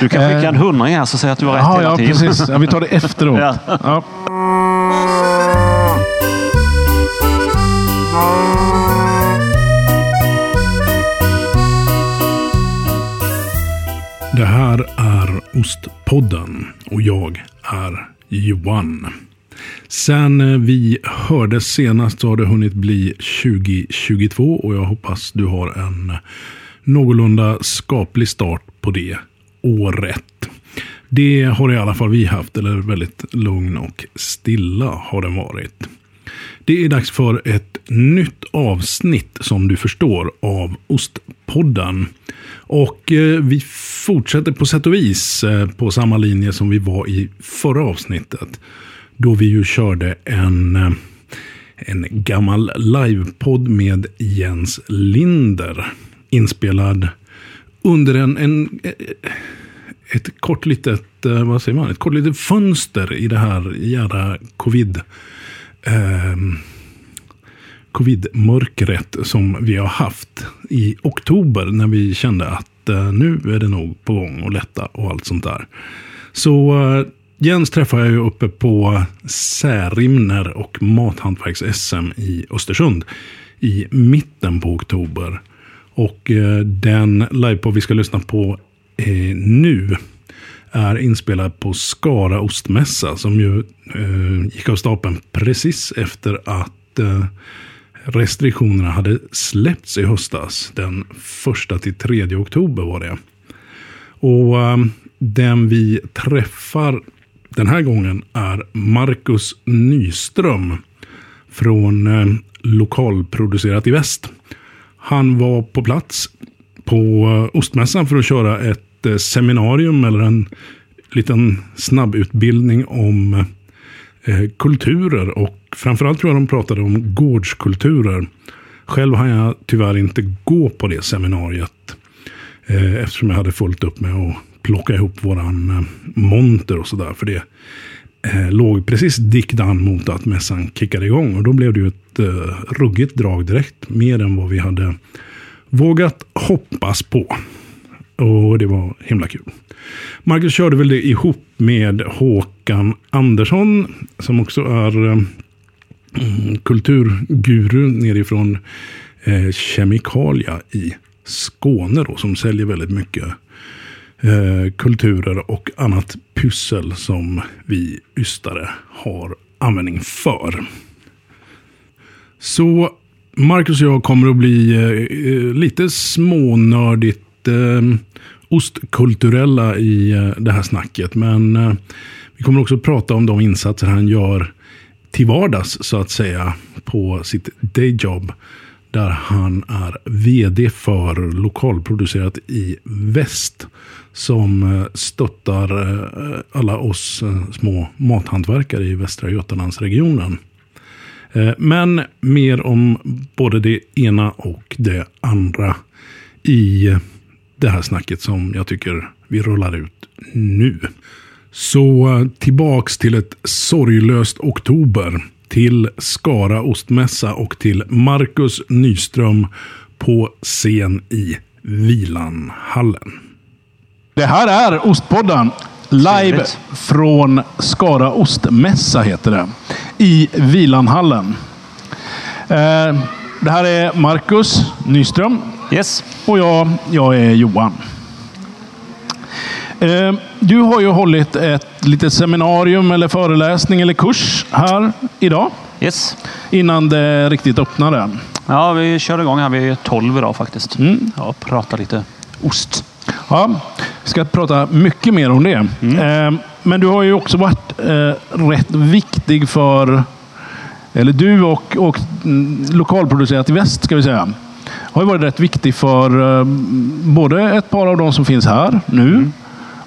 Du kan skicka en hundring här så säger att du har rätt Ja, hela ja, tiden. precis. Ja, vi tar det efteråt. Ja. Ja. Det här är Ostpodden och jag är Johan. Sen eh, vi hördes senast så har det hunnit bli 2022 och jag hoppas du har en någorlunda skaplig start på det året. Det har i alla fall vi haft, eller väldigt lugn och stilla har den varit. Det är dags för ett nytt avsnitt som du förstår av Ostpodden. Och eh, vi fortsätter på sätt och vis eh, på samma linje som vi var i förra avsnittet. Då vi ju körde en, eh, en gammal livepodd med Jens Linder. Inspelad under en, en ett kort litet, eh, vad säger man, ett kort litet fönster i det här jävla covid eh, covid-mörkret som vi har haft i oktober när vi kände att eh, nu är det nog på gång att lätta och allt sånt där. Så eh, Jens träffade jag ju uppe på Särimner och Mathantverks-SM i Östersund i mitten på oktober. Och eh, den livepodd vi ska lyssna på eh, nu är inspelad på Skara ostmässa som ju eh, gick av stapeln precis efter att restriktionerna hade släppts i höstas. Den första till tredje oktober var det. Och den vi träffar den här gången är Marcus Nyström från Lokalproducerat i Väst. Han var på plats på eh, Ostmässan för att köra ett eh, seminarium eller en liten snabbutbildning om eh, kulturer. Och framförallt tror jag de pratade om gårdskulturer. Själv har jag tyvärr inte gå på det seminariet. Eftersom jag hade fullt upp med att plocka ihop våran monter och sådär. För det eh, låg precis dikt an mot att mässan kickade igång. Och då blev det ju ett eh, ruggigt drag direkt. Mer än vad vi hade vågat hoppas på. Och det var himla kul. Marcus körde väl det ihop med Håkan Andersson. Som också är eh, kulturguru nerifrån eh, Kemikalia i Skåne. Då, som säljer väldigt mycket eh, kulturer och annat pussel som vi ystare har användning för. Så Marcus och jag kommer att bli eh, eh, lite smånördigt eh, ostkulturella i eh, det här snacket. Men eh, vi kommer också att prata om de insatser han gör till vardags så att säga på sitt dayjob. Där han är vd för lokalproducerat i väst. Som eh, stöttar eh, alla oss eh, små mathantverkare i Västra Götalandsregionen. Men mer om både det ena och det andra i det här snacket som jag tycker vi rullar ut nu. Så tillbaks till ett sorglöst oktober. Till Skara ostmässa och till Marcus Nyström på scen i Vilanhallen. Det här är Ostpodden. Live från Skara ostmässa heter det. I Vilanhallen. Eh, Det här är Marcus Nyström Yes. och jag, jag är Johan. Eh, Du har ju hållit ett litet seminarium eller föreläsning eller kurs här idag. Yes. Innan det riktigt öppnade. Ja, vi körde igång här vid 12 idag faktiskt. Mm. Ja, prata lite ost. Ja, vi ska prata mycket mer om det. Eh, Men du har ju också varit eh, rätt viktig för, eller du och, och mm, lokalproducerat i väst ska vi säga, har ju varit rätt viktig för eh, både ett par av de som finns här nu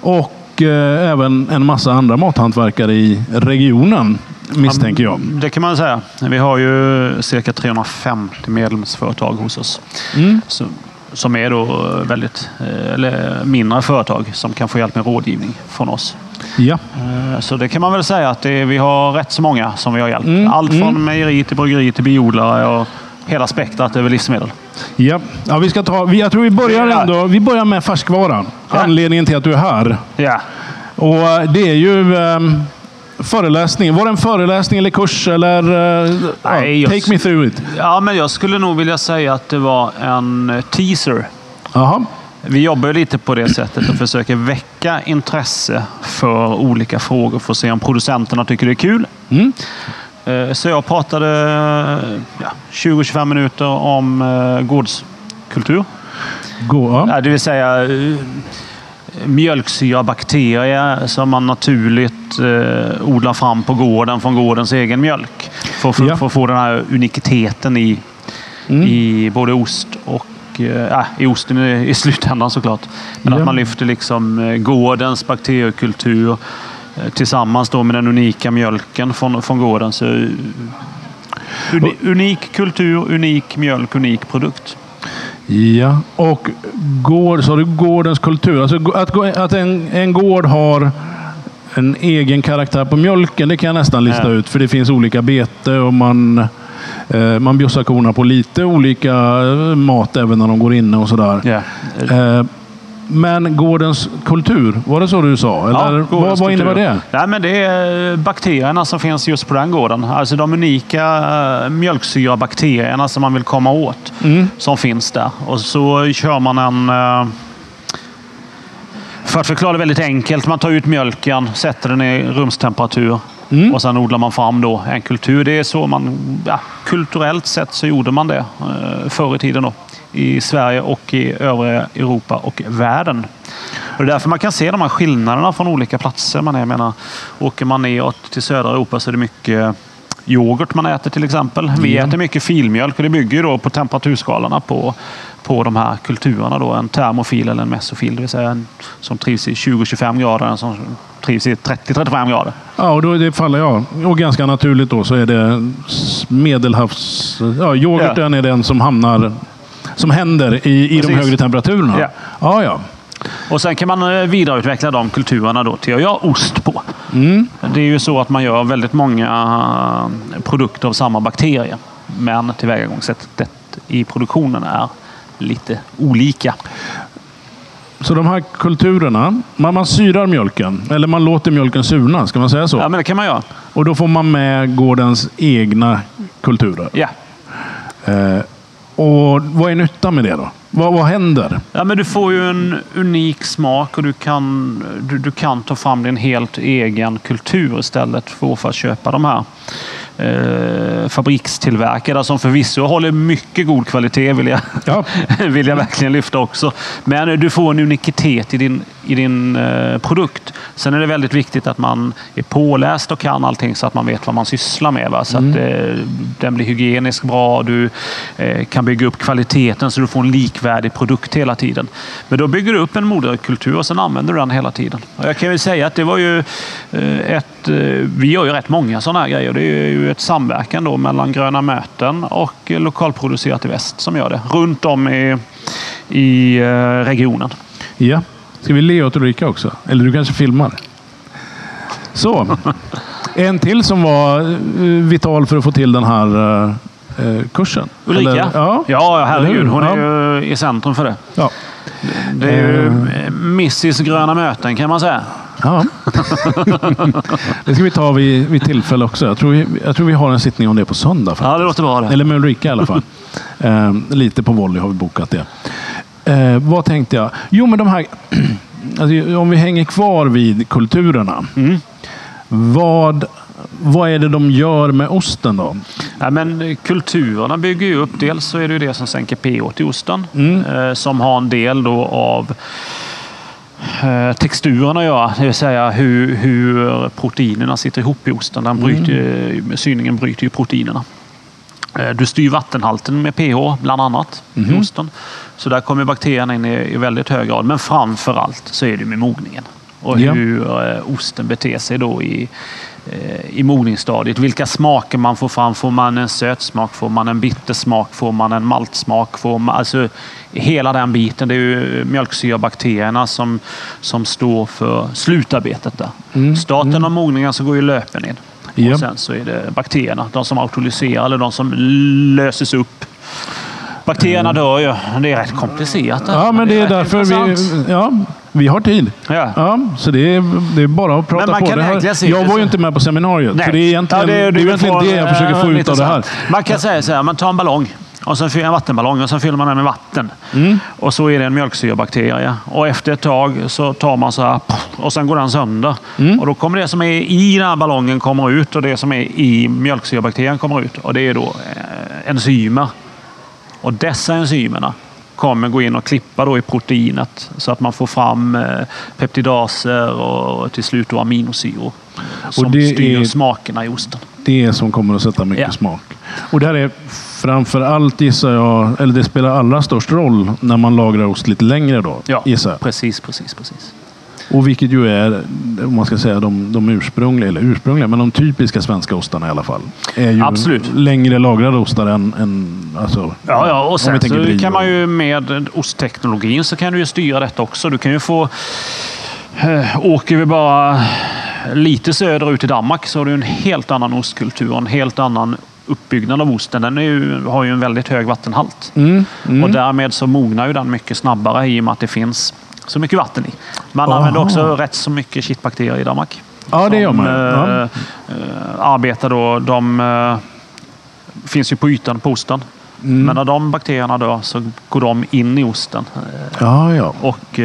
och eh, även en massa andra mathantverkare i regionen misstänker jag. Det kan man säga. Vi har ju cirka 350 medlemsföretag hos oss. Mm. Som är då väldigt eh, eller mindre företag som kan få hjälp med rådgivning från oss. Ja. Eh, Så det kan man väl säga att det, vi har rätt så många som vi har hjälpt. Mm, Allt från mm. mejeri till bryggeri till biodlare och hela spektrat över livsmedel. Ja, ja vi ska ta, vi, jag tror vi börjar, ändå, vi börjar med färskvara. Ja. Anledningen till att du är här. Ja. Och eh, det är ju um, föreläsning. Var det en föreläsning eller kurs? Eller, eh, Nej, ja, take me through it. ja, men jag skulle nog vilja säga att det var en eh, teaser. Jaha. Vi jobbar lite på det sättet och försöker väcka intresse för olika frågor för att se om producenterna tycker det är kul. Mm. Eh, Så jag pratade ja, 20-25 minuter om gårdskultur. Gå, ja. Det vill säga mjölksyrabakterier som man naturligt eh, odlar fram på gården från gårdens egen mjölk. För, för, Ja. för att få den här unikiteten i, Mm. i både ost och eh, ja, i osten i, i slutändan såklart. Men Ja. att man lyfter liksom eh, gårdens bakteriekultur eh, tillsammans då med den unika mjölken från, från gården. Så, eh, uni, unik kultur, unik mjölk, unik produkt. Ja, och gård, så har du gårdens kultur. Alltså att, att en, en gård har en egen karaktär på mjölken, det kan jag nästan lista Ja. ut. För det finns olika bete och man, eh, man bjussar korna på lite olika eh, mat även när de går inne och sådär. Ja. Eh, men gårdens kultur, var det så du sa? Eller vad, gårdens vad innebär det? Nej, men det är bakterierna som finns just på den gården. Alltså de unika eh, mjölksyrabakterierna som man vill komma åt. Mm. Som finns där. Och så kör man en... eh, För att förklara det väldigt enkelt. Man tar ut mjölken, sätter den i rumstemperatur. Mm. Och sen odlar man fram då en kultur. Det är så man... Ja, kulturellt sett så gjorde man det eh, förr i tiden. Då. I Sverige och i övriga Europa och världen. Och det är därför man kan se de här skillnaderna från olika platser. Man är, jag menar, åker man neråt till södra Europa så är det mycket yoghurt man äter till exempel. Vi Ja. äter mycket filmjölk och det bygger då på temperaturskalorna på, på de här kulturerna. Då. En termofil eller en mesofil, det vill säga en som trivs i 20-25 grader en som trivs i 30-35 grader. Ja, och då det faller jag. Och ganska naturligt då så är det medelhavs... Ja, yoghurten är den som hamnar... Som händer i, i de högre temperaturerna. Ja. ja, ja. Och sen kan man eh, vidareutveckla de kulturerna då till att göra ost på. Mm. Det är ju så att man gör väldigt många eh, produkter av samma bakterier. Men tillvägagångssättet i produktionen är lite olika. Så de här kulturerna, man, man syrar mjölken. Eller man låter mjölken surna, ska man säga så? Ja, men det kan man göra. Och då får man med gårdens egna kulturer. Ja. Eh, och vad är nyttan med det då? Vad, vad händer? Ja, men du får ju en unik smak och du kan, du, du kan ta fram din helt egen kultur istället för, för att köpa de här eh, fabrikstillverkade som förvisso håller mycket god kvalitet vill jag, Ja. vill jag verkligen lyfta också. Men du får en unikitet i din, i din eh, produkt. Sen är det väldigt viktigt att man är påläst och kan allting så att man vet vad man sysslar med. Va? Så att eh, den blir hygienisk bra. Du eh, kan bygga upp kvaliteten så du får en likvärdig produkt hela tiden. Men då bygger du upp en moderkultur och sen använder du den hela tiden. Och jag kan väl säga att det var ju ett... Vi gör ju rätt många sådana här grejer. Det är ju ett samverkan då mellan Gröna Möten och Lokalproducerat i Väst som gör det. Runt om i, i regionen. Ja. Ska vi le åt Ulrika också? Eller du kanske filmar? Så. En till som var eh, vital för att få till den här eh, eh, kursen. Ulrika? Eller, ja. ja, herregud. Hon är Ja. ju i centrum för det. Ja. Det är ju eh, Mrs Gröna Möten kan man säga. ja. det ska vi ta vid, vid tillfälle också. Jag tror, vi, jag tror vi har en sittning om det på söndag. Ja, det låter bra det. Eller med Ulrika i alla fall. eh, lite på volley har vi bokat det. Eh, vad tänkte jag? Jo, men de här... alltså, om vi hänger kvar vid kulturerna. Mm. Vad, vad är det de gör med osten då? Ja, men kulturerna bygger ju upp. Dels så är det ju det som sänker pH till osten. Mm. Eh, som har en del då av eh, texturen att göra. Det vill säga hur, hur proteinerna sitter ihop i osten. Den bryter, Mm. Syningen bryter ju proteinerna. Eh, Du styr vattenhalten med pH bland annat Mhm. i osten. Så där kommer bakterierna in i, i väldigt hög grad. Men framför allt så är det med mogningen. Och hur eh, osten beter sig då i, eh, i mogningsstadiet. Vilka smaker man får fram. Får man en sötsmak? Får man en bittersmak? Får man en maltsmak? Får man, alltså, hela den biten. Det är ju mjölksyrabakterierna som, som står för slutarbetet där. Mm. Starten av mogningen så går ju löpen in. Ja. Och sen så är det bakterierna. De som autolyserar eller de som löses upp Bakterierna dör ju. Det är rätt komplicerat. Ja, men det är rätt därför intressant. vi, ja, vi har tid. Ja. Ja, så det är, det är bara att prata Men man på. kan Det här, egentligen jag det var ju inte med på seminariet, Nej. så det är egentligen Ja, det, är du egentligen får, det jag försöker eh, få ut lite av det här. Man kan säga så här, man tar en ballong. Och sen fyller en vattenballong och sen fyller man den med vatten. Mm. Och så är det en mjölksyrebakterie. Och efter ett tag så tar man så här och sen går den sönder. Mm. Och då kommer det som är i den här ballongen kommer ut och det som är i mjölksyrebakterien kommer ut. Och det är då eh, enzymer. Och dessa enzymerna kommer gå in och klippa då i proteinet så att man får fram eh, peptidaser och till slut då aminosyror. Som det styr är- smakerna i osten. Det som kommer att sätta mycket Ja. smak. Och det här är framför allt gissar jag, eller det spelar allra störst roll när man lagrar ost lite längre då, Ja, gissar jag. precis, precis, precis. Och vilket ju är, om man ska säga de, de ursprungliga, eller ursprungliga, men de typiska svenska ostarna i alla fall. Är ju Absolut. längre lagrade ostar än, än alltså, Ja, ja, och sen så kan man ju med ostteknologin så kan du ju styra detta också. Du kan ju få... Eh, åker vi bara lite söderut i Danmark så har du en helt annan ostkultur och en helt annan uppbyggnad av osten. Den ju, har ju en väldigt hög vattenhalt. Mm, mm. Och därmed så mognar ju den mycket snabbare i och med att det finns så mycket vatten i. Man Aha. använder också rätt så mycket kittbakterier i Danmark. Ja, det gör man. Ja. eh, eh, arbetar då, de eh, finns ju på ytan på osten. Mm. Men när de bakterierna dör så går de in i osten Ja, ja. och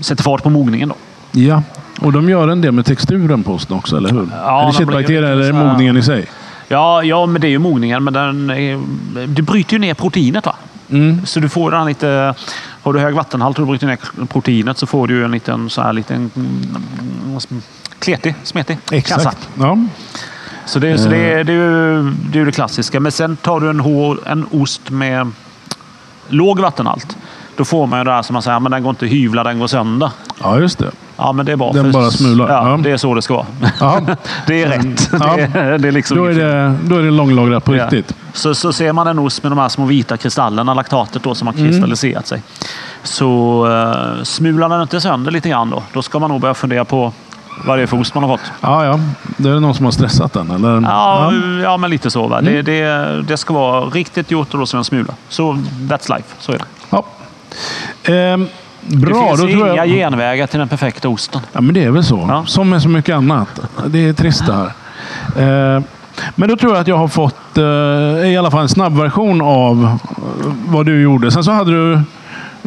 sätter fart på mogningen. Då. ja. Och de gör en del med texturen på osten också, eller hur? Ja, är det de kittbakterier eller är det mogningen i sig? Ja, ja, men det är ju mogningen. Men den det bryter ju ner proteinet. Va? Mm. Så du får den lite... Har du hög vattenhalt och du bryter ner proteinet så får du ju en liten så här liten mm, kletig, smetig. Exakt. Ja. Så, det, så det, det, är ju, det är det klassiska. Men sen tar du en, hår, en ost med låg vattenhalt. Då får man ju det här som man säger, men den går inte att hyvla, den går sönder. ja, just det. Ja, men det är bra. Den bara smular. Ja, Ja. det är så det ska vara. Ja. det är rätt. Ja. Det, är, det är liksom Då är det, då är det långlagrat på Ja. riktigt. Så, så ser man en ost med de här små vita kristallerna, laktatet då, som har Mm. kristalliserat sig. Så uh, smular den inte sönder lite grann då, då ska man nog börja fundera på vad det är för ost man har fått. Ja, ja. Det är någon som har stressat den, eller? Ja, ja. men lite så. Va? Mm. Det, det, det ska vara riktigt gjort och då ska den smula. Så that's life. Så är det. Ja. Ehm, Det bra, finns inga jag... genvägar till den perfekta osten. Ja, men det är väl så. Ja. Som med så mycket annat. Det är trist det här. Eh, men då tror jag att jag har fått eh, i alla fall en snabbversion av eh, vad du gjorde. Sen så hade du...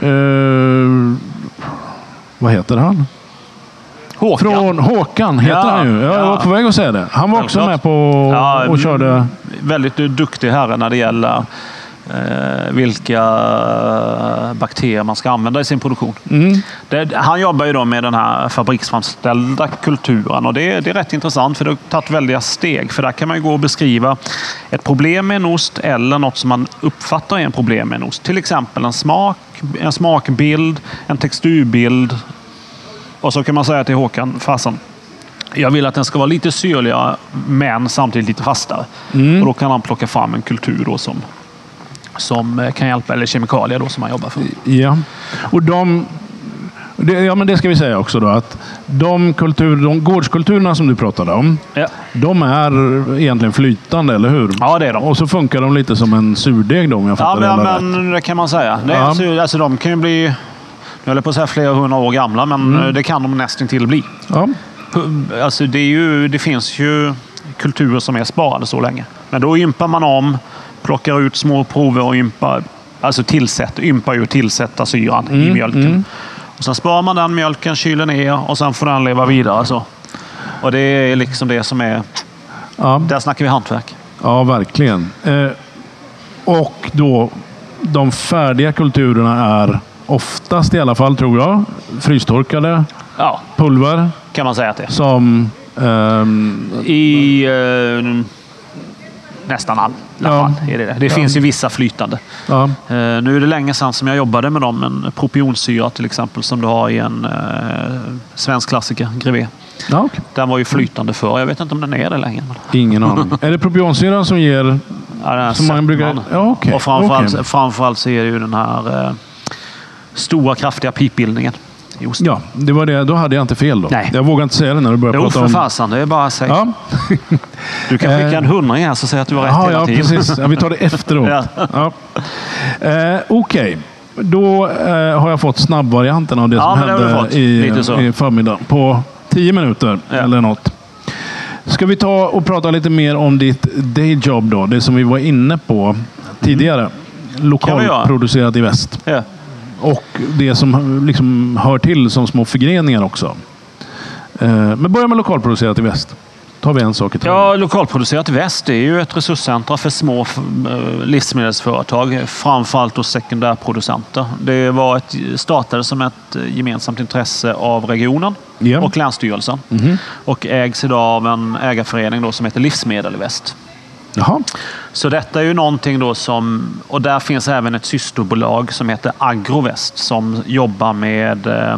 Eh, vad heter han? Håkan. Från Håkan heter Ja, han ju. Jag var ja. på väg att säga det. Han var också med på Ja, och körde... Väldigt duktig herre när det gäller vilka bakterier man ska använda i sin produktion. Mm. Det, han jobbar ju då med den här fabriksframställda kulturen och det, det är rätt intressant för det har tagit väldiga steg. För där kan man gå och beskriva ett problem med en ost eller något som man uppfattar är en problem med en ost. Till exempel en smak, en smakbild, en texturbild. Och så kan man säga till Håkan, fasen, jag vill att den ska vara lite syrligare men samtidigt lite fastare. Och då kan han plocka fram en kultur då som, som eh, kan hjälpa, eller kemikalier då som han jobbar för. Ja, och de... Det, ja, men det ska vi säga också då. Att de, kultur, de gårdskulturerna som du pratade om, Ja, de är egentligen flytande, eller hur? ja det är de. Och så funkar de lite som en surdeg då, om jag Ja, fattar det hela men, rätt. men det kan man säga. Det är Ja. alltså, alltså, de kan ju bli, nu höll jag på att säga flera hundra år gamla, men Mm. eh, det kan de nästan till bli. Ja. Alltså, det, är ju, det finns ju kulturer som är sparade så länge. Men då ympar man om, plockar ut små prover och ympar, alltså tillsätter, ympar ju tillsätta syran Mm, i mjölken. Och sen sparar man den mjölken, kyler ner och sen får den leva vidare. Så. Och det är liksom det som är... Ja, Där snackar vi hantverk. ja, verkligen. Eh, och då, de färdiga kulturerna är oftast i alla fall, tror jag, frystorkade Ja, pulver kan man säga att det är. som... ehm, I eh, nästan all, alla Ja. är det det. Det finns ju vissa flytande. ja, Eh, nu är det länge sedan som jag jobbade med dem. En propionsyra till exempel som du har i en eh, svensk klassiker, Grevé. ja, okej. Den var ju flytande förr. Jag vet inte om den är det längre. Ingen aning. är det propionsyran som ger... ja, Som man brukar... Ja, okej. Och framförallt, Okej. framförallt så är det ju den här eh, stora kraftiga pipbildningen osten. Ja, det var det. Då hade jag inte fel då. Nej. Jag vågar inte säga det när du börjar Jo, prata för om... fasen. Det är bara att säga. Ja. Du kan skicka Eh. en hundring här så säger jag att du har rätt Jaha, hela ja, tiden. precis. Ja, vi tar det efteråt. Ja. ja. eh, Okej, då eh, har jag fått snabbvarianten av det Ja, som men det har du hände fått. i, Lite så. i förmiddag. På tio minuter Ja. eller något. Ska vi ta och prata lite mer om ditt dayjob då? Det som vi var inne på tidigare. Lokalproducerat i väst. Ja. Och det som liksom hör till som små förgreningar också. Eh, men börja med lokalproducerat i väst. tar vi en sak i taget. Ja, lokalproducerat väst det är ju ett resurscentra för små eh, livsmedelsföretag, framförallt då sekundärproducenter. Det var ett, startades som ett eh, gemensamt intresse av regionen Ja. och Länsstyrelsen och ägs idag av en ägarförening då som heter Livsmedel i väst. Jaha. Så detta är ju någonting då som, och där finns även ett systerbolag som heter Agrovest som jobbar med eh,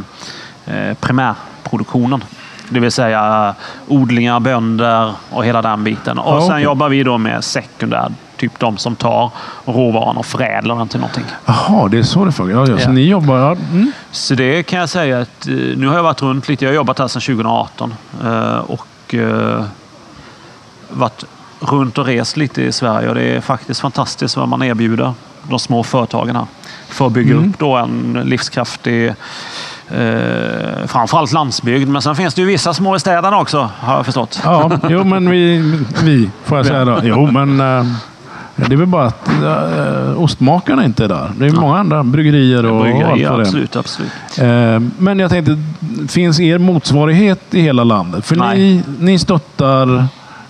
eh, primärproduktionen. Det vill säga eh, odlingar, bönder och hela den biten. Och Ja, sen okej. jobbar vi då med sekundär, typ de som tar råvaran och förädlar den till någonting. Jaha, det är så det funkar. Ja, ja. Så ni jobbar... Mm. Så det kan jag säga att nu har jag varit runt lite. Jag har jobbat här sedan 2018 eh, och varit runt och rest lite i Sverige och det är faktiskt fantastiskt vad man erbjuder de små företagen här för att bygga upp då en livskraftig Eh, framförallt landsbygd, men sen finns det ju vissa små i städerna också, har jag förstått. Ja, jo, men vi, vi får jag säga då. Jo, men eh, det är väl bara att uh, ostmakarna inte är där. Det är många andra bryggerier och, och allt Bryggerier, vad det absolut, absolut. Eh, Men jag tänkte, finns er motsvarighet i hela landet? För Nej. ni, ni stöttar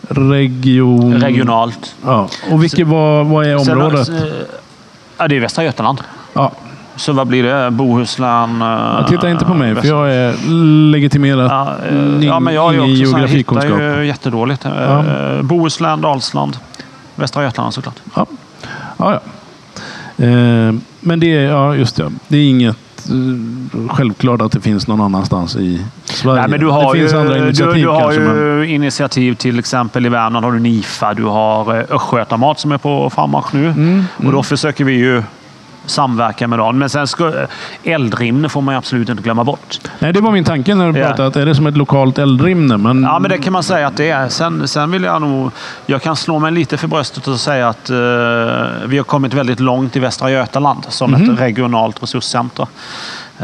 region... Regionalt. Ja. Och vilket, vad, vad är Sen- området? eh, Ja, det är Västra Götaland. Ja. Så vad blir det? Bohuslän? eh, Titta inte på mig, för jag är legitimerad. Ja, eh, ja, men jag ingen också så här, geografikunskap. hittar ju jättedåligt. Eh, Ja. Bohuslän, Dalsland, Västra Götaland såklart. Ja, ja. ja. Eh, men det är, ja, just det. Det är inget eh, självklart att det finns någon annanstans i Sverige. Nej, men du har det ju, finns andra initiativ du, du har kanske. ju Men, initiativ till exempel i Värmland har du NIFA, du har eh, Östgötamat som är på frammarsch nu. Mm, Och då försöker vi ju samverka med dem. Men sen ska, Eldrimner får man absolut inte glömma bort. nej, det var min tanke när du pratade. Att är det som ett lokalt eldrimne? Men, Ja, men det kan man säga att det är. Sen, sen vill jag nog... Jag kan slå mig lite för bröstet och säga att eh, vi har kommit väldigt långt i Västra Götaland som Mhm. ett regionalt resurscenter.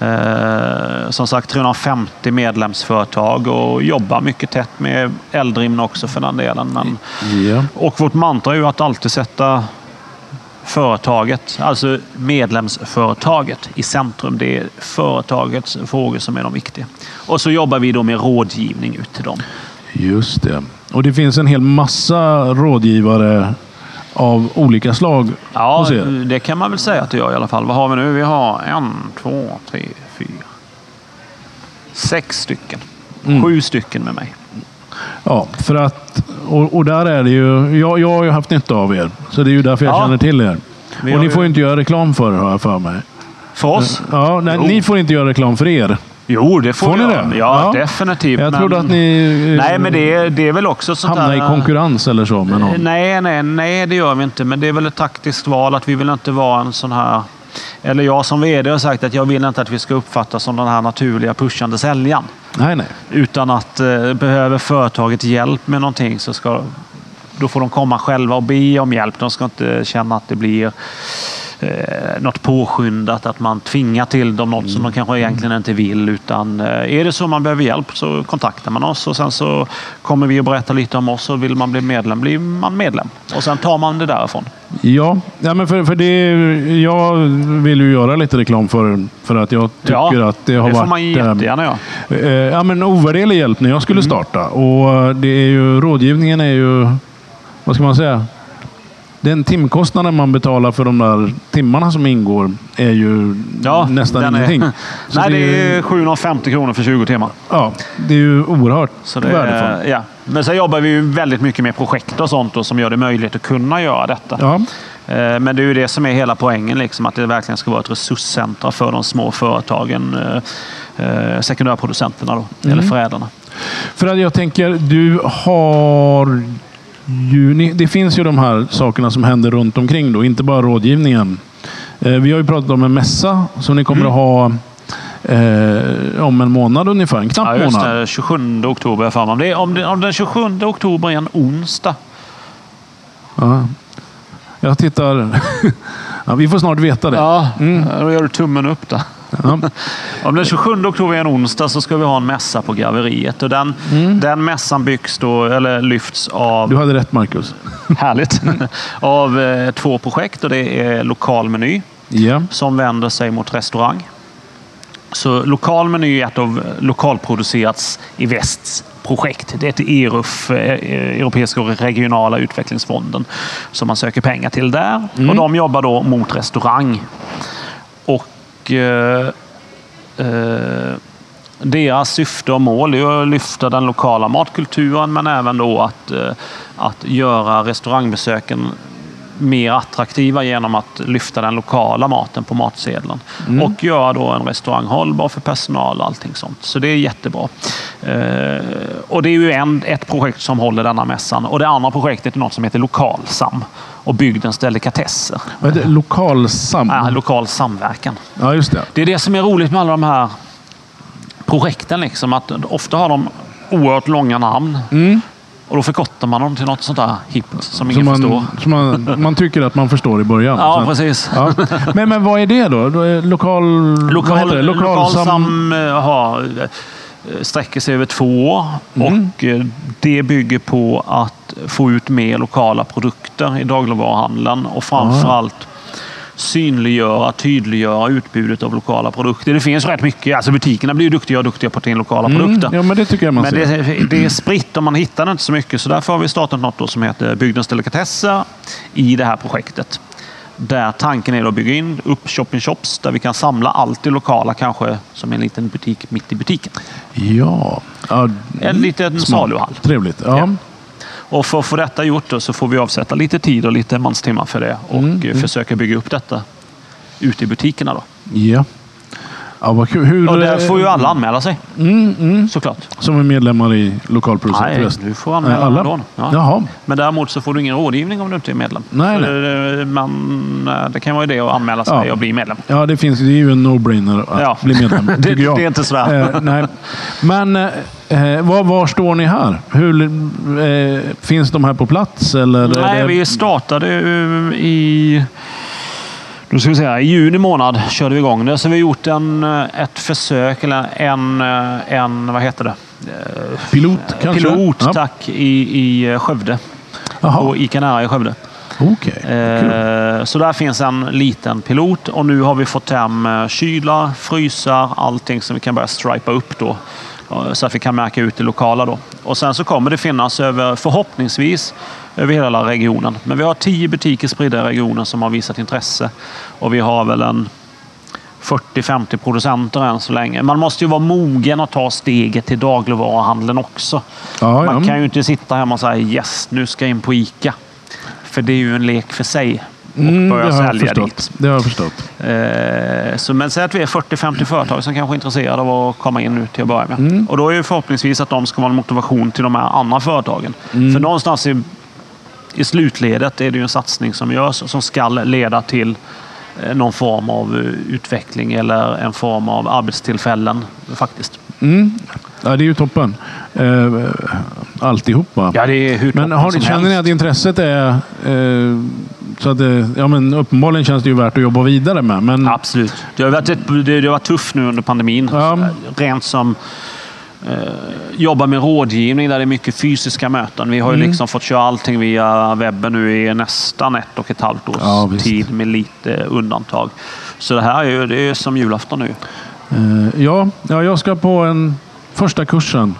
Eh, som sagt 350 medlemsföretag och jobbar mycket tätt med Eldrimner också för den delen. Men, Ja. och vårt mantra är ju att alltid sätta företaget, alltså medlemsföretaget i centrum. Det är företagets frågor som är de viktiga. Och så jobbar vi då med rådgivning ut till dem. Just det. Och det finns en hel massa rådgivare av olika slag Ja, det kan man väl säga att det gör i alla fall. Vad har vi nu? Vi har en, två, tre, fyra, sex stycken. Mm. Sju stycken med mig. Ja, för att... Och, och där är det ju... Jag, jag har ju haft nytta av er. Så det är ju därför jag Ja. känner till er. Och ni får ju inte göra reklam för er, har jag för mig. För oss? Ja, nej, ni får inte göra reklam för er. Jo, det får, Får ni det? Ja, Ja. definitivt. Jag men- trodde att ni eh, Nej, men det är, det är väl också sånt hamnar i där... konkurrens eller så med någon. Nej, nej, nej, det gör vi inte. Men det är väl ett taktiskt val att vi vill inte vara en sån här... Eller jag som vd har sagt att jag vill inte att vi ska uppfattas som den här naturliga pushande säljaren. Nej, nej. Utan att eh, behöver företaget hjälp med någonting så ska då får de komma själva och be om hjälp. De ska inte känna att det blir eh, något påskyndat, att man tvingar till dem något som de kanske egentligen inte vill. Utan eh, är det så man behöver hjälp så kontaktar man oss och sen så kommer vi att berätta lite om oss och vill man bli medlem blir man medlem. Och sen tar man det därifrån. Ja, ja men för, för det, jag vill ju göra lite reklam för, för att jag tycker ja, att det har det varit... får man eh, jättegärna göra. Eh, Ja, men ovärderlig hjälp när jag skulle Mm. starta. Och det är ju, rådgivningen är ju, vad ska man säga? Den timkostnaden man betalar för de där timmarna som ingår är ju Ja, nästan är- ingenting. Så Nej, det ju- är 750 kronor för 20 timmar. Ja, det är ju oerhört Så det värdefullt. är, ja. Men sen jobbar vi ju väldigt mycket med projekt och sånt då, som gör det möjligt att kunna göra detta. Ja, Eh, Men det är ju det som är hela poängen, liksom, att det verkligen ska vara ett resurscentra för de små företagen, eh, eh, sekundärproducenterna då, eller förädlarna. för att jag tänker, du har ju, ni, det finns ju de här sakerna som händer runt omkring då, inte bara rådgivningen. Eh, Vi har ju pratat om en mässa som ni kommer Mm. att ha eh, om en månad ungefär. En knapp Ja, just månad. det. 27 oktober för. Om, det, om, det, om den 27 oktober är en onsdag. Ja. Jag tittar... ja, vi får snart veta det. Ja, då gör du tummen upp där. Ja. Om den 27 oktober är en onsdag så ska vi ha en mässa på Graveriet. Och den, den mässan byggs då, eller lyfts av Du hade rätt Marcus. Härligt. Av eh, två projekt och det är Lokal Meny Ja. som vänder sig mot restaurang. Så Lokal Meny är ett av lokalproducerats i västs projekt. Det är ett ERUF, Europeiska regionala utvecklingsfonden, som man söker pengar till där. Och de jobbar då mot restaurang. Och eh, eh, deras syfte och mål är att lyfta den lokala matkulturen men även då att, eh, att göra restaurangbesöken mer attraktiva genom att lyfta den lokala maten på matsedeln. Och göra då en restaurang hållbar för personal och allting sånt. Så det är jättebra. Eh, och det är ju en, ett projekt som håller denna mässan. Och det andra projektet är något som heter Lokalsam och bygdens delikatesser. Vad är det? Lokalsam? Ja, lokal samverkan. Ja, just det. Det är det som är roligt med alla de här projekten. Liksom, att ofta har de oerhört långa namn. Och då förkortar man dem till något sånt där hippt som ingen förstår. man, som man, man tycker att man förstår i början. Ja, Så- precis. Ja. Men, men vad är det då? lokal... Lokal, det? Lokalsam eh, har, eh, sträcker sig över två år Mm. och eh, det bygger på att få ut mer lokala produkter i dagligvaruhandeln och framförallt synliggöra, tydliggöra utbudet av lokala produkter. Det finns rätt mycket. Alltså butikerna blir ju duktiga och duktiga på att ta in lokala produkter. Mm, Ja, men det tycker jag man Men ser. det, det är spritt och man hittar inte så mycket. Så därför har vi startat något som heter Bygdens delikatesser i det här projektet. Där tanken är att bygga in upp shopping shops där vi kan samla allt det lokala kanske som en liten butik mitt i butiken. Ja. ja. En liten Smart. saluhall. Trevligt. Ja. Ja. Och för att få detta gjort då, så får vi avsätta lite tid och lite manstimmar för det och Mm, eh, försöka bygga upp detta ute i butikerna. Då. Ja. Ja, vad kul. Hur, Och där får ju alla anmäla sig. Mm, Såklart. Som är medlemmar i lokalproducent Nej, du får anmäla alla. ändå. Ja. Jaha. Men däremot så får du ingen rådgivning om du inte är medlem. Nej, nej. Det, man, eh, det kan vara idé att anmäla sig Ja. och bli medlem. Ja, det finns. Det är ju en no-brainer att Ja. bli medlem. Det- det är inte svårt. Eh, nej. Men eh, var, var står ni här? Hur, eh, finns de här på plats? Eller Nej, det... vi startade i... Nu ska vi här, I juni månad körde vi igång det. Så vi har gjort en, eh, ett försök, eller en, eh, en vad heter det? Pilot kanske? Pilot, Ja. tack, i, i eh, Skövde. Jaha. På Ica Nära i Skövde. Okej. Kul. Eh, Så där finns en liten pilot och nu har vi fått hem eh, kylar, frysar, allting som vi kan börja stripa upp då. Så att vi kan märka ut det lokala då. Och sen så kommer det finnas över, förhoppningsvis, över hela regionen. Men vi har tio butiker spridda i regionen som har visat intresse. Och vi har väl en 40-50 producenter än så länge. Man måste ju vara mogen att ta steget till dagligvaruhandeln också. Ja, Man ja. kan ju inte sitta hemma och säga yes, nu ska jag in på Ica. För det är ju en lek för sig. Och Mm, börja sälja förstått. dit. Det har jag förstått. Eh, så, men säg att vi är 40-50 företag som kanske är intresserade av att komma in nu till att börja med. Mm. Och då är ju förhoppningsvis att de ska vara en motivation till de här andra företagen. Mm. För någonstans i, i slutledet är det ju en satsning som görs och som ska leda till eh, någon form av eh, utveckling eller en form av arbetstillfällen faktiskt. Mm. Ja, det är ju toppen. Eh, alltihopa. Ja, det är hur Men har, som känner ni helst. att intresset är... Eh, så att det, ja, men uppenbarligen känns det ju värt att jobba vidare med. Men, Absolut. Det har varit, ett, det, det har varit tufft nu under pandemin. Ja. Rent som eh, jobba med rådgivning där det är mycket fysiska möten. Vi har Mm. ju liksom fått köra allting via webben nu i nästan ett och ett halvt års Ja, tid med lite undantag. Så det här är ju det är som julafton nu. eh, ja, ja, jag ska på en första kursen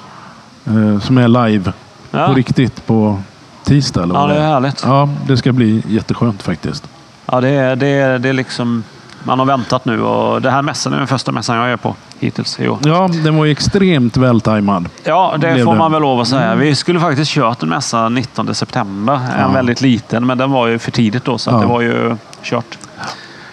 eh, som är live Ja. på riktigt på tisdag. Eller Ja, det är är. härligt. Ja, det ska bli jätteskönt faktiskt. Ja, det, är, det, är, det är liksom... Man har väntat nu och det här mässan är den första mässan jag är på hittills i år. Ja, den var ju extremt vältajmad. Ja, det får man väl lov att säga. Vi skulle faktiskt kört en mässa 19 september. En väldigt liten, men den var ju för tidigt då, så Ja. det var ju kört.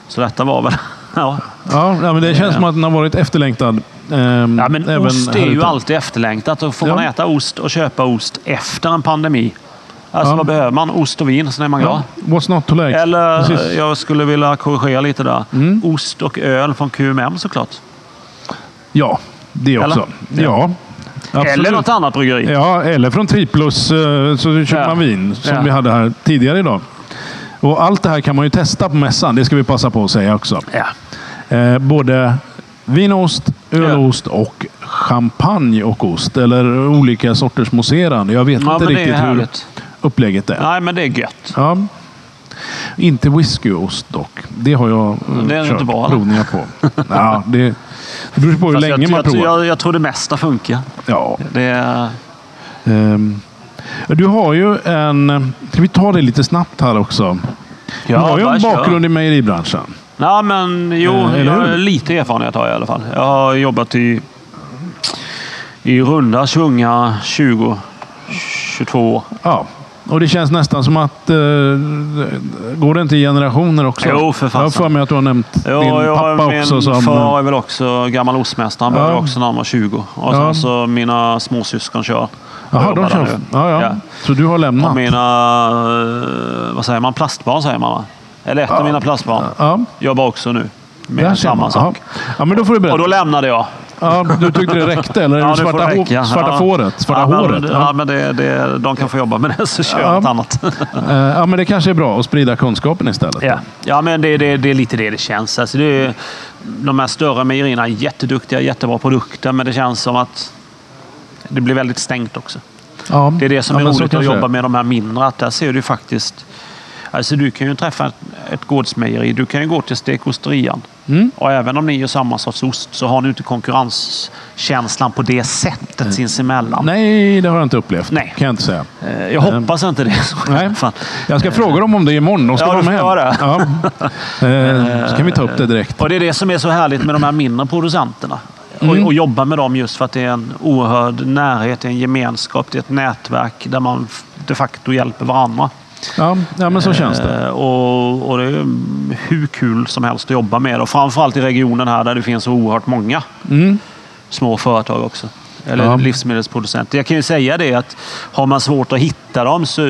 Så detta var väl... Ja, Ja, ja men det känns som att den har varit efterlängtad. Ehm, ja men ost är ju alltid efterlängtat. Och får man Ja. äta ost och köpa ost efter en pandemi. Alltså Ja. vad behöver man? Ost och vin, sen är man glad. Ja, what's not to like? Eller Precis. jag skulle vilja korrigera lite där. Mm. Ost och öl från QMM såklart. Ja, det också. Eller? Ja. absolut. Eller något annat bryggeri. Ja, eller från Triplus eh, så köper Ja. man vin som Ja. vi hade här tidigare idag. Och allt det här kan man ju testa på mässan. Det ska vi passa på att säga också. Ja. Eh, både vinost, ölost och champagne och ost. Eller olika sorters mousserande. Jag vet Ja, inte riktigt hur upplägget är. Nej, men det är gött. Ja. Inte whiskyost dock. Det har jag eh, Det är kört bra, eller? provningar på. ja, det, det beror på hur Fast länge jag, man jag, provar. jag, jag tror det mesta funkar. Ja, Det är, Ehm, Du har ju en... Ska vi ta det lite snabbt här också? Du ja, har ju en kör. bakgrund i mejeribranschen. Ja, men jo, Eh, jag lite erfarenhet har jag i alla fall. Jag har jobbat i, i runda svunga 20, 22 år. Ja. Och det känns nästan som att... eh, går det inte i generationer också? Jo, för Jag har fasen. för mig att du har nämnt Jo, din jag, pappa min också. Som, far är väl också gammal ostmästare. Han började Ja. också när han var 20. Och Ja. så mina småsyskon kör. Jaha, de kör. Ja, ja. Ja. Så du har lämnat? Och mina, eh, vad säger man, plastbarn säger man va? Eller ett av mina plastbarn Ja, jobbar också nu med samma sak. Ja. ja, men då får du berätta. Och då lämnade jag. Ja, du tyckte det räckte? Eller Ja, det det svarta, hå- räcka. svarta Ja. fåret? Svarta ja, håret? Men, Ja. ja, men det, det, de kan få jobba med det så kör jag Ja. något annat. Eh, ja, men det kanske är bra att sprida kunskapen istället. Ja, ja men det, det, det är lite det det känns. Alltså det är, de här större mejerierna är jätteduktiga, jättebra produkter, men det känns som att det blir väldigt stängt också. Ja. Det är det som Ja, är så roligt att det jobba med de här mindre. Att där ser du faktiskt... Alltså du kan ju träffa ett, gårdsmejeri. Du kan ju gå till stekosterian. Mm. Och även om ni gör samma sorts ost så har ni inte konkurrenskänslan på det sättet sinsemellan. Nej, det har jag inte upplevt. Nej. Kan jag inte säga. Eh, Jag hoppas inte det. Nej. Jag ska fråga dem om det imorgon. De ska Ja, vara med. Ja. Eh, Så kan vi ta upp det direkt. Och det är det som är så härligt med de här mindre producenterna. Mm. Och, och jobba med dem just för att det är en oerhörd närhet, en gemenskap, det är ett nätverk där man de facto hjälper varandra. Ja, ja men så känns det. Eh, Och, och det är hur kul som helst att jobba med. Och framförallt i regionen här där det finns så oerhört många Mm. små företag också. Eller Ja. livsmedelsproducenter. Jag kan ju säga det att har man svårt att hitta dem så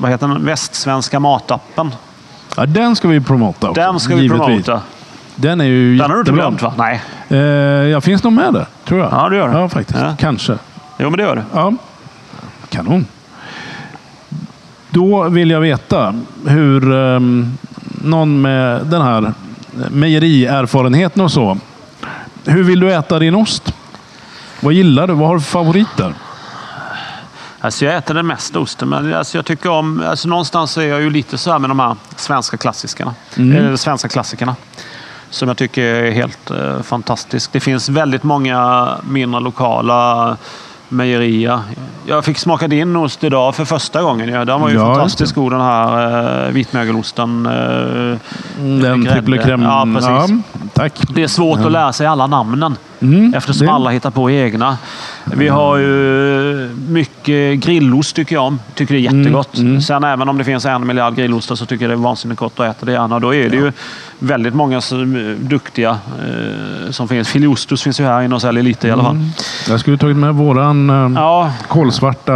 vad heter den? Västsvenska matappen. Ja, den ska vi promota också. Den ska vi givetvis. promota. Den är ju Den har du inte glömt va? Nej. Eh, jag finns nog med där, tror jag. Ja, det gör du. Ja, faktiskt. Ja. Kanske. Jo, men det gör du. Ja. Kanon. Då vill jag veta hur ehm, någon med den här mejerierfarenheten och så. Hur vill du äta din ost? Vad gillar du? Vad har du för favoriter? Alltså jag äter den mesta osten, men alltså jag tycker om... Alltså någonstans är jag ju lite så här med de här svenska klassikerna. Mm. Eh, svenska klassikerna. Som jag tycker är helt eh, fantastiskt. Det finns väldigt många mindre lokala mejerier. Jag fick smaka din ost idag för första gången. Ja, den var ju Ja, just fantastisk god den här eh, vitmögelosten. Eh, Den grädde. triple crème. Ja, precis. tack. det är svårt att lära sig alla namnen. Mm, Eftersom det- alla hittar på egna. Vi har ju mycket grillost tycker jag om. Tycker det är jättegott. Mm, mm. Sen även om det finns en miljard grillostar så tycker jag det är vansinnigt gott att äta det gärna. Då är det ju väldigt många som, är duktiga eh, som finns. Filiostus finns ju här inne och säljer lite i alla fall. Jag skulle tagit med våran eh, Ja, kolsvarta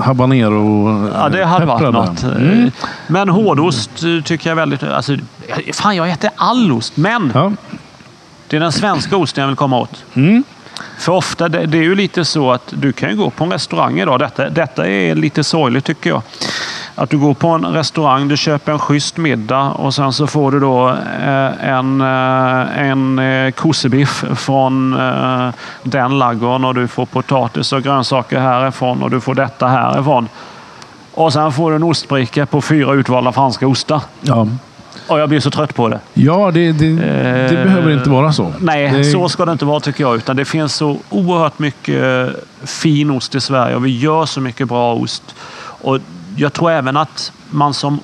habanero ja, det hade varit pepprade. något. Mm. Men hårdost eh, tycker jag väldigt... Alltså, fan, jag äter all ost, men Ja. Det är den svenska osten jag vill komma åt. Mm. För ofta, det, det är ju lite så att du kan gå på en restaurang idag. Detta, detta är lite sorgligt tycker jag. Att du går på en restaurang, du köper en schysst middag och sen så får du då eh, en, eh, en eh, kossebiff från eh, den laggården och du får potatis och grönsaker härifrån och du får detta härifrån. Och sen får du en ostbricka på fyra utvalda franska ostar. Ja, Och jag blir så trött på det. ja det, det, det Eh, behöver inte vara så. Nej, det, så ska det inte vara tycker jag. Utan det finns så oerhört mycket fin ost i Sverige och vi gör så mycket bra ost. Och jag tror även att man som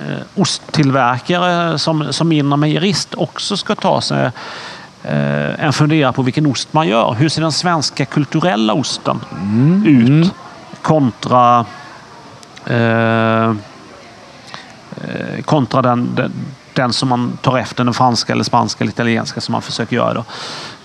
eh, osttillverkare, som, som mindre mejerist, också ska ta sig eh, en fundera på vilken ost man gör. Hur ser den svenska kulturella osten ut kontra eh, eh, kontra den, den, den som man tar efter, den franska, eller spanska eller italienska som man försöker göra. Då.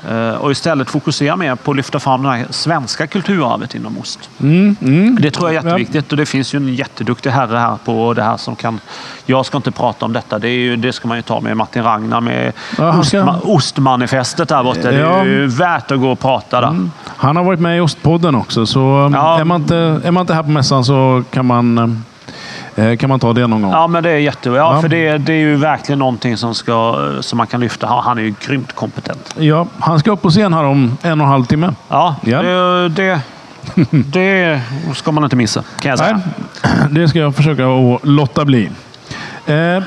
Eh, Och istället fokusera mer på att lyfta fram det här svenska kulturarvet inom ost. Mm, mm. Det tror jag är jätteviktigt och det finns ju en jätteduktig herre här på det här som kan... Jag ska inte prata om detta. Det, är ju, det ska man ju ta med Martin Ragnar med Ja, ska- ostma, ostmanifestet där borta. Det är Ja. ju värt att gå och prata där. Han har varit med i Ostpodden också, så Ja. är, man inte, är man inte här på mässan så kan man, eh, kan man ta det någon gång. Ja, men det är jättebra. Ja, Ja. För det, det är ju verkligen någonting som, ska, som man kan lyfta. Han han är ju grymt kompetent. Ja, han ska upp på scen här om en och en halv timme. Ja, Ja. Det, det, det ska man inte missa kan jag säga. Nej, det ska jag försöka att låta bli. Eh,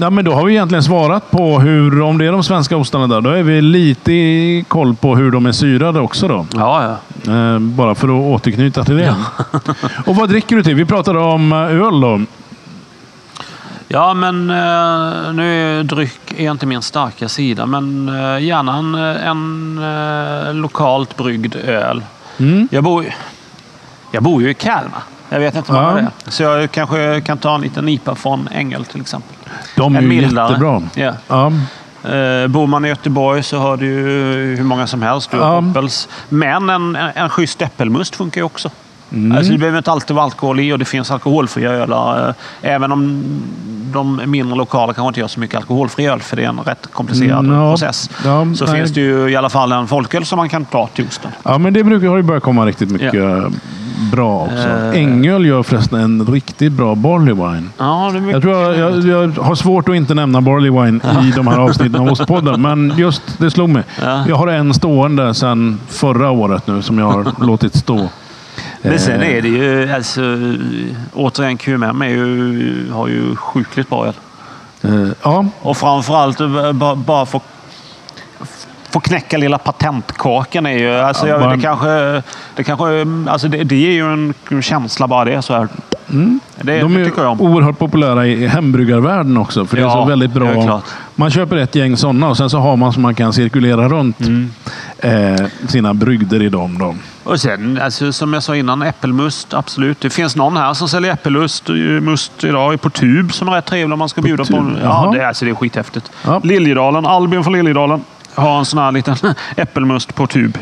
ja, men då har vi egentligen svarat på hur, om det är de svenska ostarna där, då är vi lite koll på hur de är syrade också. Då. Ja, ja. Eh, bara för att återknyta till det. Och vad dricker du till? Vi pratade om eh, öl då. Ja, men eh, nu är dryck är inte min starka sida, men eh, gärna en, en eh, lokalt bryggd öl. Mm. Jag, bor, jag bor ju i Kalmar. Jag vet inte vad Ja. det är. Så jag kanske kan ta en liten IPA från Ängel till exempel. De är ju mildare. jättebra. Ja. Ja. Eh, bor man i Göteborg så har du ju hur många som helst. Du har Ja. Poppels. Men en, en, en schysst äppelmust funkar ju också. Mm. Alltså, det behöver inte alltid vara alkohol i och det finns alkoholfria ölar. eh, Även om de mindre lokala kanske inte gör så mycket alkoholfri öl för det är en rätt komplicerad Mm, ja. process. Ja, så nej. finns det ju i alla fall en folköl som man kan ta till osten. ja, men det brukar, har ju börjat komma riktigt mycket bra också. Eh. Ängöl gör förresten en riktigt bra barley wine. Ja, det är mycket. Jag tror jag, jag, jag har svårt att inte nämna Barley Wine i de här avsnitten av Ostpodden, men just det slog mig. Ja. Jag har en stående sedan förra året nu som jag har låtit stå. Men sen Eh, är det ju, alltså, återigen QMM är ju, har ju sjukligt bra öl. eh, Ja, Och framförallt eh, ba- bara få, få knäcka lilla patentkakan är ju... Alltså, Ja, jag, det, kanske, det, kanske, alltså det, det ger ju en känsla bara det. Så här. Det, de det är tycker jag om. oerhört populära i hembryggarvärlden också. För det är Ja, så väldigt bra. Man köper ett gäng sådana och sen så har man som man kan cirkulera runt Mm. eh, sina brygder i dem. Då. Och sen, alltså, som jag sa innan, äppelmust. Absolut. Det finns någon här som säljer äppelmust must idag på tub som är rätt trevlig om man ska bjuda på. tub? Ja, Jaha. det, alltså, det är skithäftigt. Ja. Liljedalen, Albin från Liljedalen har en sån här liten äppelmust på tub.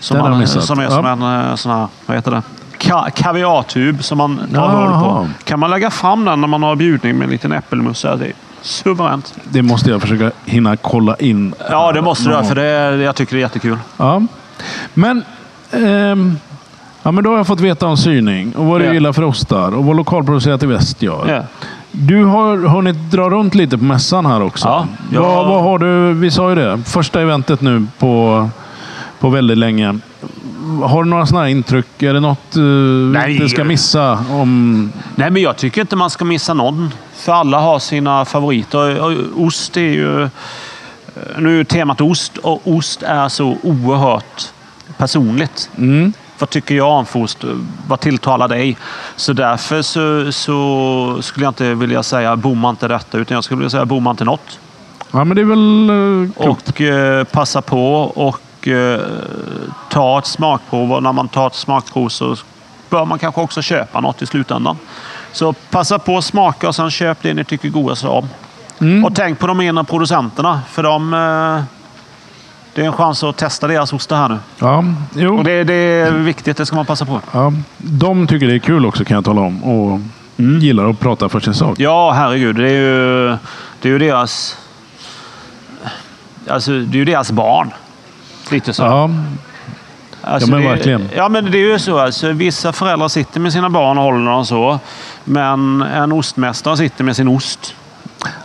Som, man, som är Ja. som en eh, sån här, vad heter det? Ka kaviartub som man tar hål på. Kan man lägga fram den när man har bjudning med en liten äppelmust så är det suveränt. Det måste jag försöka hinna kolla in. Ja, det måste du för det, är- jag tycker det är jättekul. Ja. Men, ehm, ja, men då har jag fått veta om syning och vad du Ja. gillar för ostar och vad lokalproducerat i väst gör. Ja. Du har hunnit dra runt lite på mässan här också. Ja, jag- vad, vad har du? Vi sa ju det. Första eventet nu på, på väldigt länge. Har du några sådana intryck? Är det något uh, vi Nej. inte ska missa? Om... Nej, men jag tycker inte man ska missa någon. För alla har sina favoriter. Och Ost är ju... Nu är temat ost och ost är så oerhört personligt. Mm. Vad tycker jag om ost? Vad tilltalar dig? Så därför så, så skulle jag inte vilja säga bomma inte detta, utan jag skulle vilja säga bomma inte något. Ja, men det är väl klokt. Och eh, passa på och eh, ta ett smakprov. Och när man tar ett smakprov så bör man kanske också köpa något i slutändan. Så passa på att smaka och sen köp det ni tycker godast om. Mm. Och tänk på de mindre producenterna. För de, eh, det är en chans att testa deras ostar här nu. Ja, jo. Och det, det är viktigt, det ska man passa på. Ja, de tycker det är kul också kan jag tala om. Och gillar att prata för sin sak. Ja, herregud. Det är ju, det är ju deras... Alltså, det är ju deras barn. Lite så. Ja, Alltså, Ja, men det- verkligen. Ja, men det är ju så. Alltså, vissa föräldrar sitter med sina barn och håller dem så. Men en ostmästare sitter med sin ost.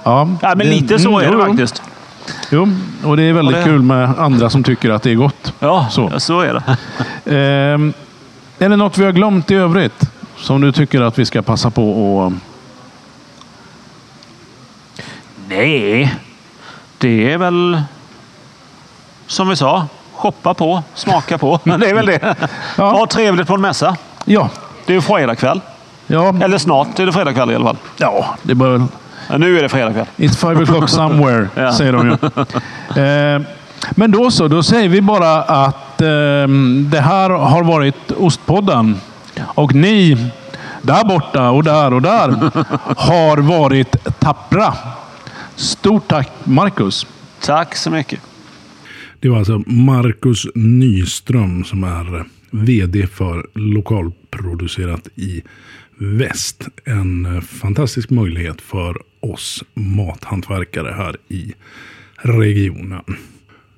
ja. Ja, men Det- lite så mm, är det jo, jo. faktiskt. Jo, och det är väldigt det- kul med andra som tycker att det är gott. Ja, Så. så, så är det. Ehm, är det något vi har glömt i övrigt? Som du tycker att vi ska passa på att... Nej, det är väl som vi sa. Shoppa på, smaka på. Men det är väl det. Ja. Ha trevligt på en mässa. Ja, Det är ju fredagkväll. ja, Eller snart är det fredagkväll i alla fall. ja det bör väl... Ja, nu är det fredagkväll. It's five o'clock somewhere, Ja. säger de ju. Ehm, men då så, då säger vi bara att ehm, det här har varit Ostpodden. Och ni där borta och där och där har varit tappra. Stort tack Marcus. Tack så mycket. Det var alltså Marcus Nyström som är vd för lokalproducerat i väst. En fantastisk möjlighet för oss mathantverkare här i regionen.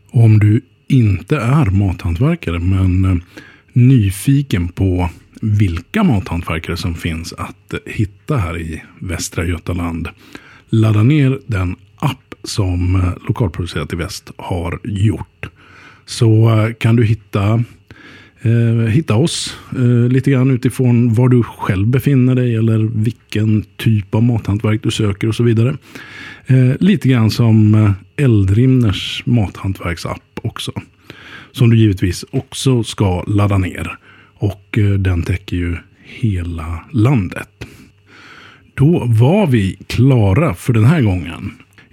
Om du inte är mathantverkare men nyfiken på vilka mathantverkare som finns att hitta här i Västra Götaland. Ladda ner den som eh, Lokalproducerat i Väst har gjort. Så eh, kan du hitta eh, hitta oss eh, lite grann utifrån var du själv befinner dig eller vilken typ av mathantverk du söker och så vidare. Eh, lite grann som eh, Eldrimners mathantverksapp också. Som du givetvis också ska ladda ner. Och eh, den täcker ju hela landet. Då var vi klara för den här gången.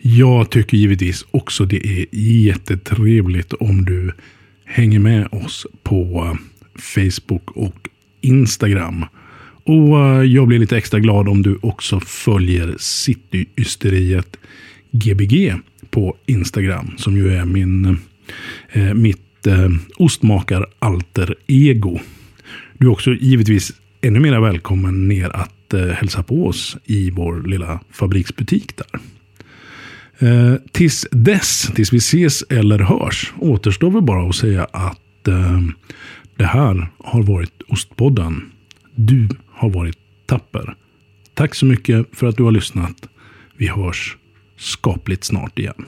Jag tycker givetvis också det är jättetrevligt om du hänger med oss på eh, Facebook och Instagram. Och eh, jag blir lite extra glad om du också följer Cityysteriet Gbg på Instagram. Som ju är min, eh, mitt eh, ostmakar-alter ego. Du är också givetvis ännu mer välkommen ner att eh, hälsa på oss i vår lilla fabriksbutik där. Eh, tills dess, tills vi ses eller hörs, återstår väl bara att säga att eh, det här har varit Ostpodden. Du har varit tapper. Tack så mycket för att du har lyssnat. Vi hörs skapligt snart igen.